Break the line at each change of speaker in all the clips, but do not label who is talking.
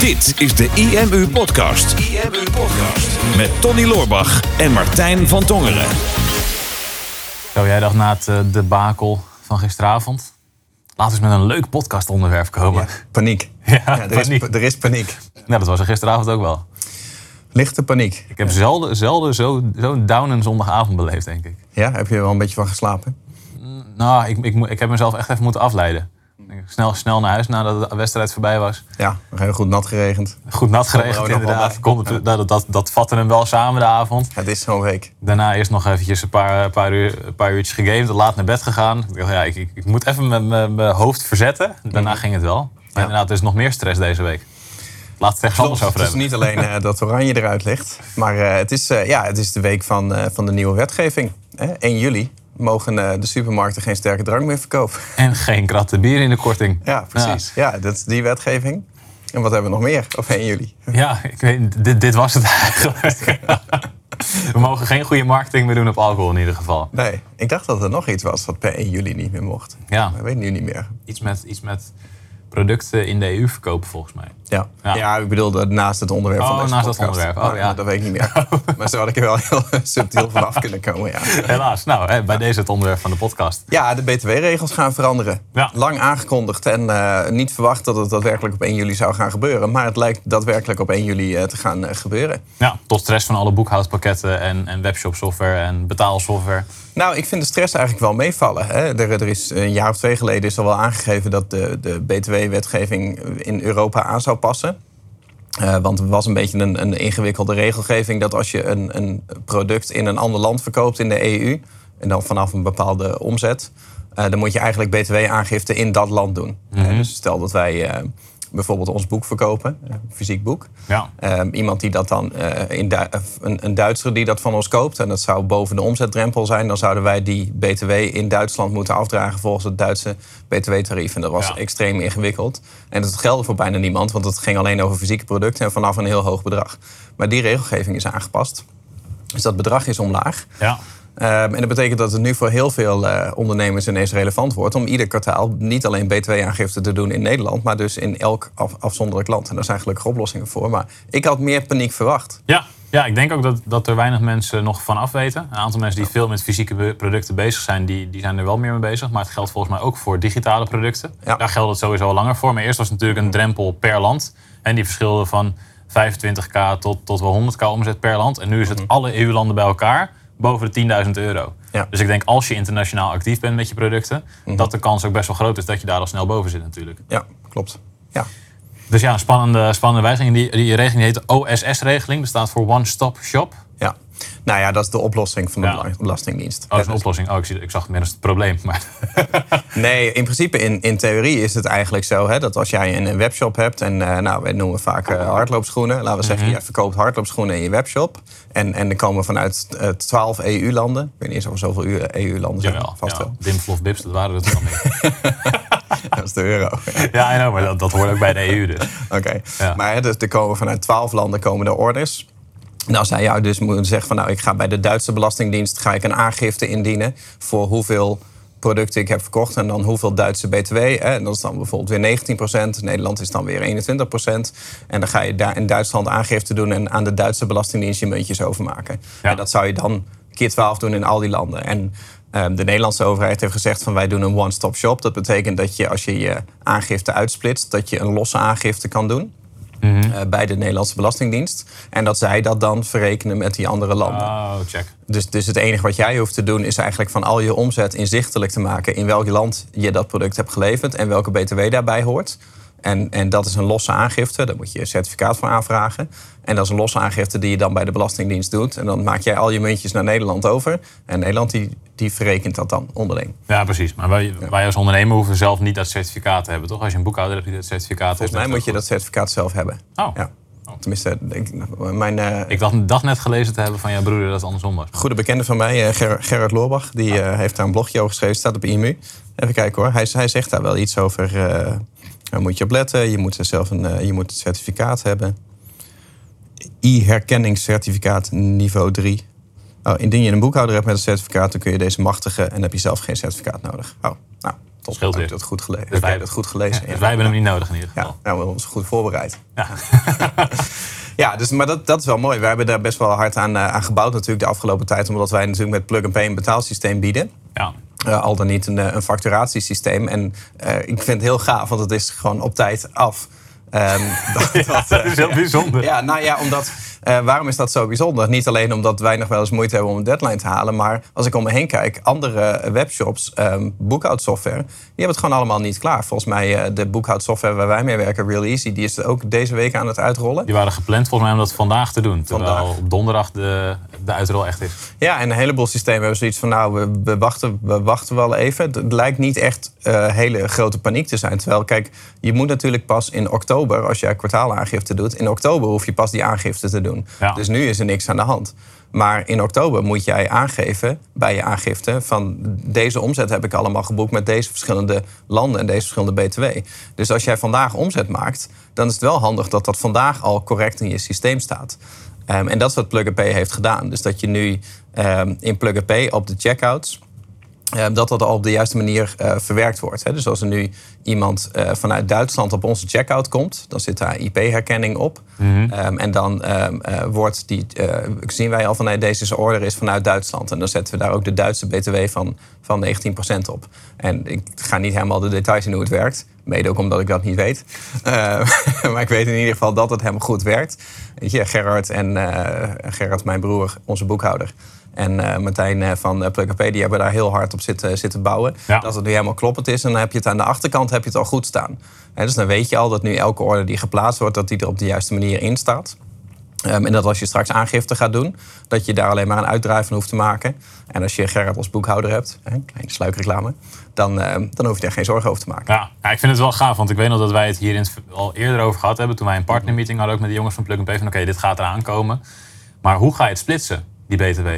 Dit is de IMU Podcast. IMU Podcast. Met Tony Loorbach en Martijn van Tongeren.
Zo, jij dacht na het uh, debakel van gisteravond. Laten we eens met een leuk podcastonderwerp komen.
Paniek.
Ja,
Ja, er, Is,
paniek.
er is paniek.
Nou, dat was er gisteravond ook wel.
Lichte paniek.
Ik heb zelden, zelden zo- zo'n down een zondagavond beleefd, denk ik.
Ja, heb je er wel een beetje van geslapen?
Nou, ik, ik, moet- ik heb mezelf echt even moeten afleiden. Snel, snel naar huis nadat de wedstrijd voorbij was.
Ja, nog heel goed nat geregend.
Goed nat
er
geregend inderdaad.
bij.
Kon het- dat, dat, dat vatte hem wel samen de avond.
Het is zo'n week.
Daarna eerst nog eventjes een paar, paar, uur, een paar uurtjes gegamed. Laat naar bed gegaan. Ik dacht, ja, ik, ik, ik moet even mijn- hoofd verzetten. Daarna ging het wel. Maar
Mhm. Ja.
inderdaad, er is nog meer stress deze week. Laat het ergens anders over
het is
hebben.
niet alleen eh, dat Oranje eruit ligt. Maar eh, het, is, eh, ja, het is de week van, van de nieuwe wetgeving. Hè? 1 juli mogen eh, de supermarkten geen sterke drank meer verkopen.
En geen kratten bier in de korting.
Ja, precies. Ja, dat is die wetgeving. En wat hebben we nog meer op 1 juli?
Ja, ik weet, dit, dit was het eigenlijk. We mogen geen goede marketing meer doen op alcohol in ieder geval.
Nee, ik dacht dat er nog iets was wat per 1 juli niet meer mocht.
Ja,
Maar ik weet nu niet meer.
iets met, iets met producten in de EU verkopen volgens mij.
Ja.
Ja.
Ja. ik bedoelde naast het onderwerp
Oh,
van deze
naast dat onderwerp. Oh, ja.
Dat weet ik niet meer. maar zo had ik er wel heel subtiel vanaf kunnen komen, ja.
Helaas. Nou, bij deze het onderwerp van de podcast.
Ja, de btw-regels gaan veranderen.
Ja.
Lang aangekondigd en eh, niet verwacht dat het daadwerkelijk op 1 juli zou gaan gebeuren. Maar het lijkt daadwerkelijk op 1 juli eh, te gaan eh, gebeuren.
Ja, tot stress van alle boekhoudpakketten en, en webshop software en betaalsoftware.
Nou, ik vind de stress eigenlijk wel meevallen. Hè. Er, er is een jaar of twee geleden is al wel aangegeven dat de, de btw-wetgeving in Europa aan zou passen. Eh, want het was een beetje een, een ingewikkelde regelgeving dat als je een, een product in een ander land verkoopt in de EU, en dan vanaf een bepaalde omzet, eh, dan moet je eigenlijk btw-aangifte in dat land doen. Eh, dus stel dat wij bijvoorbeeld ons boek verkopen, een fysiek boek.
Ja.
Ehm, iemand die dat dan, eh, in Du- of een, een Duitser die dat van ons koopt, en dat zou boven de omzetdrempel zijn, dan zouden wij die BTW in Duitsland moeten afdragen volgens het Duitse BTW-tarief. En dat was
Ja.
extreem ingewikkeld. En dat geldde voor bijna niemand, want het ging alleen over fysieke producten en vanaf een heel hoog bedrag. Maar die regelgeving is aangepast. Dus dat bedrag is omlaag.
Ja.
Ehm, en dat betekent dat het nu voor heel veel eh, ondernemers ineens relevant wordt om ieder kwartaal niet alleen btw-aangifte te doen in Nederland, maar dus in elk af- afzonderlijk land. En daar zijn gelukkig oplossingen voor. Maar ik had meer paniek verwacht.
Ja. ja, ik denk ook dat, dat er weinig mensen nog van af weten. Een aantal mensen die veel met fysieke producten bezig zijn, die, die zijn er wel meer mee bezig. Maar het geldt volgens mij ook voor digitale producten.
Ja.
Daar geldt het sowieso al langer voor. Maar eerst was het natuurlijk een drempel per land. En die verschilde van 25k tot, tot wel 100k omzet per land. En nu is het alle EU-landen bij elkaar boven de 10.000 euro.
Ja.
Dus ik denk als je internationaal actief bent met je producten, dat de kans ook best wel groot is dat je daar al snel boven zit natuurlijk.
Ja, klopt. Ja.
Dus ja, een spannende, spannende wijziging. Die, die regeling heet de OSS-regeling. Dat staat voor One Stop Shop.
Nou ja, dat is de oplossing van de
Ja.
Belastingdienst.
Oh, dat is een oplossing. Oh, ik, zie, ik zag het als het probleem. Maar
Nee, in principe, in, in theorie is het eigenlijk zo hè, dat als jij een, webshop hebt en eh, nou, wij noemen vaak eh, hardloopschoenen. Laten we zeggen,
Mhm.
jij verkoopt hardloopschoenen in je webshop. En, en er komen vanuit eh, 12 EU-landen. Ik weet niet eens of er zoveel EU-landen zijn.
jawel,
Vast
ja,
wel.
Dimflof Bips, dat waren er toen al mee.
Dat is de euro.
ja, I know, maar dat, dat hoort ook bij de EU dus.
Oké.
Ja.
Maar hè, dus er komen vanuit 12 landen komen er orders. En als hij jou dus moet zeggen van nou, ik ga bij de Duitse Belastingdienst ga ik een aangifte indienen voor hoeveel producten ik heb verkocht en dan hoeveel Duitse BTW. Hè, en dat is dan bijvoorbeeld weer 19%. Nederland is dan weer 21%. En dan ga je daar in Duitsland aangifte doen en aan de Duitse Belastingdienst je muntjes overmaken.
Ja.
En dat zou je dan keer 12 doen in al die landen. En ehm, de Nederlandse overheid heeft gezegd van wij doen een one-stop shop. Dat betekent dat je als je je aangifte uitsplitst, dat je een losse aangifte kan doen. Eh, bij de Nederlandse Belastingdienst. En dat zij dat dan verrekenen met die andere landen.
Oh, check.
Dus, dus het enige wat jij hoeft te doen is eigenlijk van al je omzet inzichtelijk te maken in welk land je dat product hebt geleverd en welke BTW daarbij hoort. En, en dat is een losse aangifte, daar moet je een certificaat voor aanvragen. En dat is een losse aangifte die je dan bij de Belastingdienst doet. En dan maak jij al je muntjes naar Nederland over. En Nederland die, die verrekent dat dan onderling.
Ja, precies. Maar wij, wij als ondernemer hoeven zelf niet dat certificaat te hebben, toch? Als je een boekhouder hebt die dat certificaat
Volgens mij
heeft.
moet je dat certificaat zelf hebben.
Oh.
Ja. Tenminste, denk, ik- mijn, eh,
Ik dacht, dacht net gelezen te hebben van jouw broeder dat het andersom was.
goede bekende van mij, Ger- Gerard Loorbach, die eh, heeft daar een blogje over geschreven, staat op IMU. Even kijken hoor. Hij, hij zegt daar wel iets over. eh, daar moet je op letten. Je moet, zelf een, eh, je moet het certificaat hebben. E-herkenningscertificaat niveau 3. Oh, indien je een boekhouder hebt met een certificaat, dan kun je deze machtigen en heb je zelf geen certificaat nodig. Oh, nou, tot.
Scheelt
Heb
weer.
je dat goed gelezen?
Dus wij-
jij dat goed gelezen?
Dus wij hebben hem niet nodig in ieder
Ja,
geval.
nou, we hebben ons goed voorbereid.
Ja.
Ja, dus, maar dat, dat is wel mooi. We hebben daar best wel hard aan, eh, aan gebouwd natuurlijk de afgelopen tijd. Omdat wij natuurlijk met plug-and-pay een betaalsysteem bieden.
ja.
Eh, al dan niet een, eh, een facturatiesysteem. En eh, ik vind het heel gaaf, want het is gewoon op tijd af. Ehm, dat, dat,
dat is heel bijzonder.
ja, nou ja, omdat, eh, waarom is dat zo bijzonder? Niet alleen omdat wij nog wel eens moeite hebben om een deadline te halen, maar als ik om me heen kijk, andere webshops, ehm boekhoudsoftware, die hebben het gewoon allemaal niet klaar. Volgens mij eh, de boekhoudsoftware waar wij mee werken, Real Easy, die is ook deze week aan het uitrollen.
Die waren gepland volgens mij om dat vandaag te doen. Terwijl
Vandaag.
op donderdag de, de uitrol echt is.
Ja, en een heleboel systemen hebben zoiets van, nou, we, we, wachten, we wachten wel even. Het lijkt niet echt eh, hele grote paniek te zijn. Terwijl, kijk, je moet natuurlijk pas in oktober, als jij kwartaalaangifte doet, in oktober hoef je pas die aangifte te doen.
Ja.
Dus nu is er niks aan de hand. Maar in oktober moet jij aangeven bij je aangifte van deze omzet heb ik allemaal geboekt met deze verschillende landen en deze verschillende BTW. Dus als jij vandaag omzet maakt, dan is het wel handig dat dat vandaag al correct in je systeem staat. Ehm, en dat is wat Plug Pay heeft gedaan. Dus dat je nu ehm, in Plug Pay op de checkouts dat dat al op de juiste manier eh, verwerkt wordt. Hè. Dus als er nu iemand eh, vanuit Duitsland op onze checkout komt, dan zit daar IP-herkenning op. Ehm, en dan ehm, eh, wordt die, eh, zien wij al van nee, deze order is vanuit Duitsland. En dan zetten we daar ook de Duitse BTW van, van 19% op. En ik ga niet helemaal de details in hoe het werkt. Mede ook omdat ik dat niet weet. Eh, maar ik weet in ieder geval dat het helemaal goed werkt. Weet je, Gerard en eh, Gerard, mijn broer, onze boekhouder. En eh, Martijn eh, van uh, Plug die hebben daar heel hard op zitten, zitten bouwen.
Ja.
Dat het nu helemaal kloppend is. En dan heb je het aan de achterkant heb je het al goed staan. Dus dan weet je al dat nu elke order die geplaatst wordt... dat die er op de juiste manier in staat. Ehm, en dat als je straks aangifte gaat doen... dat je daar alleen maar een uitdraai van hoeft te maken. En als je Gerard als boekhouder hebt, hè, kleine sluikreclame... Dan, eh, dan hoef je daar geen zorgen over te maken.
Ja, ja, ik vind het wel gaaf, want ik weet nog dat wij het hier in het, al eerder over gehad hebben. Toen wij een partnermeeting hadden ook met de jongens van Plug Pay. Van oké, dit gaat eraan komen. Maar hoe ga je het splitsen, die BTW?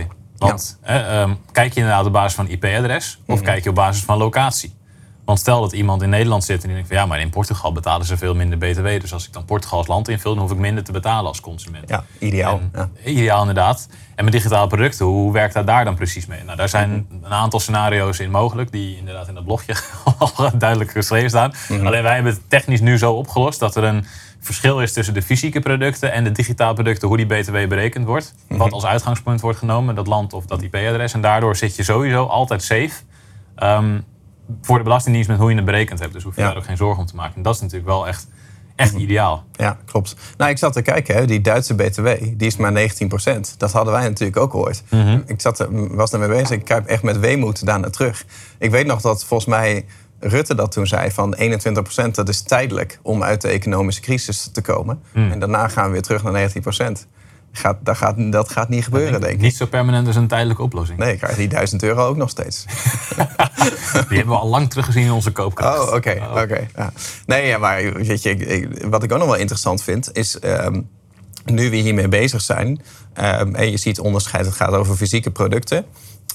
Want eh, ehm, kijk je inderdaad op basis van IP-adres of
Mhm.
kijk je op basis van locatie? Want stel dat iemand in Nederland zit en die denkt van ja, maar in Portugal betalen ze veel minder BTW. Dus als ik dan Portugal als land invul, dan hoef ik minder te betalen als consument.
Ja, ideaal.
En-
Ja.
Ideaal inderdaad. En met digitale producten, hoe werkt dat daar dan precies mee? Nou, daar zijn
Mhm.
een aantal scenario's in mogelijk, die inderdaad in dat blogje al duidelijk geschreven staan.
Mhm.
Alleen wij hebben het technisch nu zo opgelost dat er een verschil is tussen de fysieke producten en de digitale producten, hoe die BTW berekend wordt.
Mhm.
Wat als uitgangspunt wordt genomen, dat land of dat IP-adres. En daardoor zit je sowieso altijd safe. ehm, voor de Belastingdienst met hoe je het berekend hebt. Dus hoef je
Ja.
daar ook geen zorgen om te maken. En dat is natuurlijk wel echt, echt ideaal.
Ja, klopt. Nou, ik zat te kijken, hè, die Duitse BTW, die is maar 19%. Dat hadden wij natuurlijk ook ooit. Ik zat was ermee bezig, ik kijk echt met weemoed daarna terug. Ik weet nog dat volgens mij Rutte dat toen zei van 21% dat is tijdelijk om uit de economische crisis te komen. En daarna gaan we weer terug naar 19%. Gaat, dat, gaat, dat gaat niet gebeuren, denk ik.
Niet zo permanent als een tijdelijke oplossing.
Nee, ik krijg die 1000 euro ook nog steeds.
Die hebben we al lang teruggezien in onze koopkracht.
Oh, oké. oké. ja. Nee, ja, maar weet je, ik- ik- wat ik ook nog wel interessant vind, is ehm, nu we hiermee bezig zijn, ehm, en je ziet onderscheid, het gaat over fysieke producten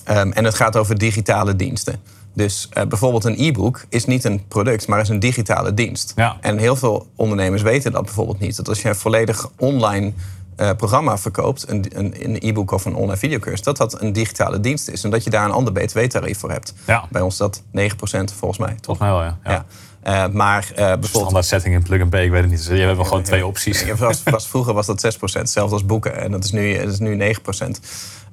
ehm, en het gaat over digitale diensten. Dus eh, bijvoorbeeld een e-book is niet een product, maar is een digitale dienst.
Ja.
En heel veel ondernemers weten dat bijvoorbeeld niet. Dat als je een volledig online eh, programma verkoopt, een, een, een e-book of een online videocursus, dat dat een digitale dienst is en dat je daar een ander btw-tarief voor hebt.
Ja.
Bij ons is dat 9% volgens mij. Toch?
Volgens mij wel, ja. ja.
Eh, maar bijvoorbeeld.
Standaard setting in plug and pay, ik weet het niet. Dus je hebt wel gewoon twee opties.
Ja, was, was, vroeger was dat 6%, hetzelfde als boeken. En dat is nu, dat is nu 9%.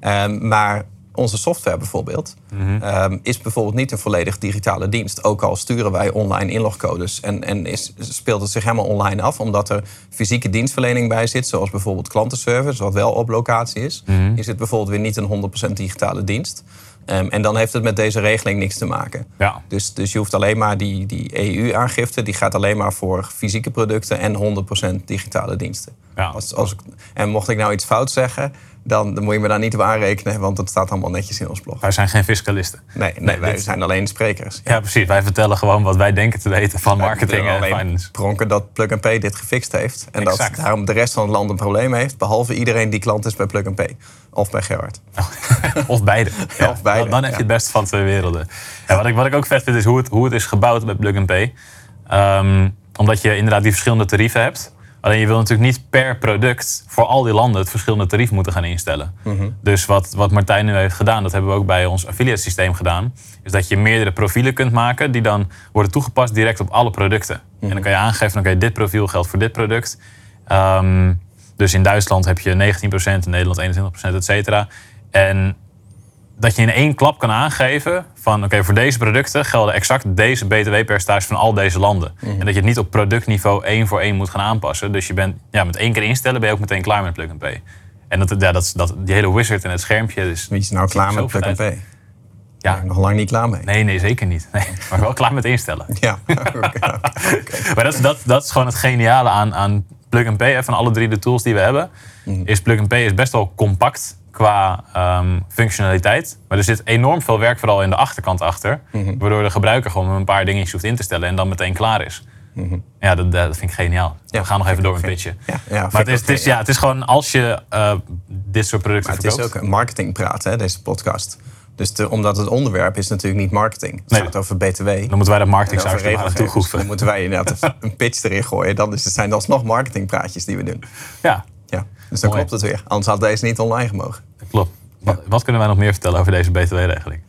Ehm, maar onze software bijvoorbeeld ehm, is bijvoorbeeld niet een volledig digitale dienst. Ook al sturen wij online inlogcodes en, en is, speelt het zich helemaal online af, omdat er fysieke dienstverlening bij zit, zoals bijvoorbeeld klantenservice, wat wel op locatie is.
Mhm.
Is het bijvoorbeeld weer niet een 100% digitale dienst. Ehm, en dan heeft het met deze regeling niks te maken.
Ja.
Dus, dus je hoeft alleen maar die, die EU-aangifte, die gaat alleen maar voor fysieke producten en 100% digitale diensten.
Ja.
Als, als ik, en mocht ik nou iets fout zeggen, dan, dan moet je me daar niet op aanrekenen, want dat staat allemaal netjes in ons blog.
Wij zijn geen fiscalisten.
Nee, nee, wij
dit-
zijn alleen sprekers.
Ja, precies. Wij vertellen gewoon wat wij denken te weten van
Wij
marketing en
alleen
finance.
pronken dat Plug Pay dit gefixt heeft. En
Exact.
dat daarom de rest van het land een probleem heeft. Behalve iedereen die klant is bij Plug Pay. Of bij Gerard.
Of beide. Ja,
of beide,
Dan, dan heb je het beste van twee werelden. Ja, wat, ik, wat ik ook vet vind is hoe het, hoe het is gebouwd bij Plug and Pay. Ehm, omdat je inderdaad die verschillende tarieven hebt. Alleen je wil natuurlijk niet per product voor al die landen het verschillende tarief moeten gaan instellen. Dus wat, wat Martijn nu heeft gedaan, dat hebben we ook bij ons affiliate systeem gedaan, is dat je meerdere profielen kunt maken die dan worden toegepast direct op alle producten. En dan kan je aangeven, oké, dit profiel geldt voor dit product. Ehm, dus in Duitsland heb je 19%, in Nederland 21%, et cetera. En dat je in één klap kan aangeven van oké, voor deze producten gelden exact deze btw-percentages van al deze landen. En dat je het niet op productniveau één voor één moet gaan aanpassen. Dus je bent ja, met één keer instellen ben je ook meteen klaar met plug and pay. En dat, ja, dat, dat, die hele wizard en het schermpje. Dus
Wie is nou klaar met plug and pay?
Ja,
Nog lang niet klaar mee.
nee, nee, zeker niet. Nee, maar wel klaar met instellen.
Ja.
Maar dat, is- dat, dat is gewoon het geniale aan, aan Plug and Pay. Van alle drie de tools die we hebben. Is Plug and Pay is best wel compact qua ehm, functionaliteit. Maar er zit enorm veel werk vooral in de achterkant achter. Waardoor de gebruiker gewoon een paar dingetjes hoeft in te stellen. En dan meteen klaar is. Ja, dat, dat vind ik geniaal.
Ja,
we gaan nog even door
ook
pitchen.
Ja,
maar het is,
ook
het, is, ja, het is gewoon als je eh, dit soort producten
Maar het is
verkoopt.
ook een marketingpraat, hè, deze podcast. Dus omdat het onderwerp is natuurlijk niet marketing. Het
Nee.
gaat over BTW.
Dan moeten wij de marketing
en over
aan toevoegen.
Dan moeten wij inderdaad een pitch erin gooien. Dan is het zijn alsnog marketingpraatjes die we doen.
Ja,
dus dan
Mooi.
klopt het weer. Anders had deze niet online gemogen.
dat klopt. Wat, wat kunnen wij nog meer vertellen over deze btw-regeling?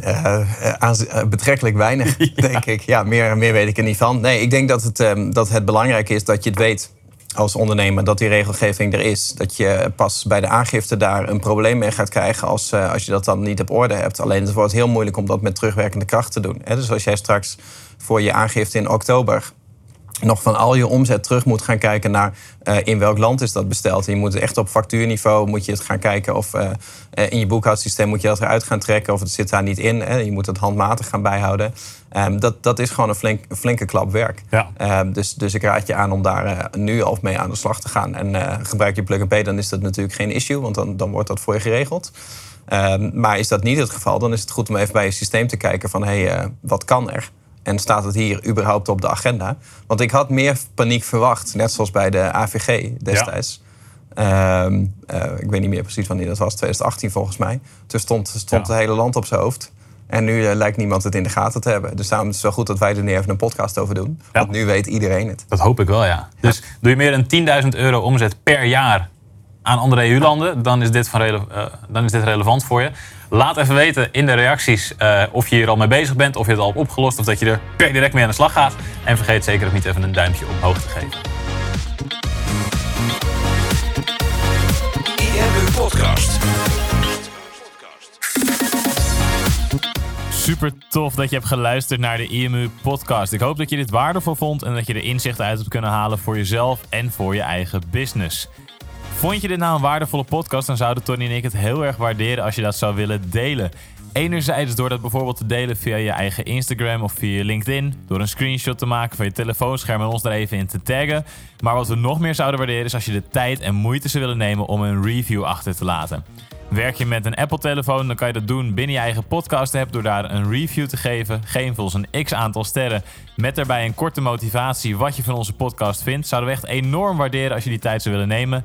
Eh, eh, eh, betrekkelijk weinig, denk ik. Ja, meer, meer weet ik er niet van. Nee, ik denk dat het, ehm, dat het belangrijk is dat je het weet als ondernemer dat die regelgeving er is. Dat je pas bij de aangifte daar een probleem mee gaat krijgen als, als je dat dan niet op orde hebt. Alleen het wordt heel moeilijk om dat met terugwerkende kracht te doen. Hè? Dus als jij straks voor je aangifte in oktober nog van al je omzet terug moet gaan kijken naar eh, in welk land is dat besteld. En je moet echt op factuurniveau moet je het gaan kijken of eh, eh, in je boekhoudsysteem moet je dat eruit gaan trekken of het zit daar niet in. Hè. Je moet het handmatig gaan bijhouden. Ehm, dat, dat is gewoon een, flink, een flinke klap werk.
Ja.
Ehm, dus, dus ik raad je aan om daar nu al mee aan de slag te gaan. En gebruik je plug and pay, dan is dat natuurlijk geen issue, want dan, dan wordt dat voor je geregeld. Ehm, maar is dat niet het geval, dan is het goed om even bij je systeem te kijken van hé, hey, wat kan er? En staat het hier überhaupt op de agenda? Want ik had meer paniek verwacht, net zoals bij de AVG destijds. Ehm, eh, ik weet niet meer precies wanneer dat was, 2018 volgens mij. Toen stond, stond
Ja.
het hele land op zijn hoofd. En nu eh, lijkt niemand het in de gaten te hebben. Dus daarom is het wel goed dat wij er nu even een podcast over doen.
Ja.
Want nu weet iedereen het.
Dat hoop ik wel, ja. Dus doe je meer dan 10.000 euro omzet per jaar aan andere EU-landen, dan, is dit eh, dan is dit relevant voor je. Laat even weten in de reacties eh, of je hier al mee bezig bent, of je het al hebt opgelost, of dat je er direct mee aan de slag gaat. En vergeet zeker ook niet even een duimpje omhoog te geven.
IMU Podcast.
Super tof dat je hebt geluisterd naar de IMU podcast. Ik hoop dat je dit waardevol vond en dat je er inzichten uit hebt kunnen halen voor jezelf en voor je eigen business. Vond je dit nou een waardevolle podcast, dan zouden Tony en ik het heel erg waarderen als je dat zou willen delen. Enerzijds door dat bijvoorbeeld te delen via je eigen Instagram of via LinkedIn. Door een screenshot te maken van je telefoonscherm en ons er even in te taggen. Maar wat we nog meer zouden waarderen is als je de tijd en moeite zou willen nemen om een review achter te laten. Werk je met een Apple-telefoon, dan kan je dat doen binnen je eigen podcast-app door daar een review te geven. Geef ons een x aantal sterren met daarbij een korte motivatie wat je van onze podcast vindt. Zouden we echt enorm waarderen als je die tijd zou willen nemen.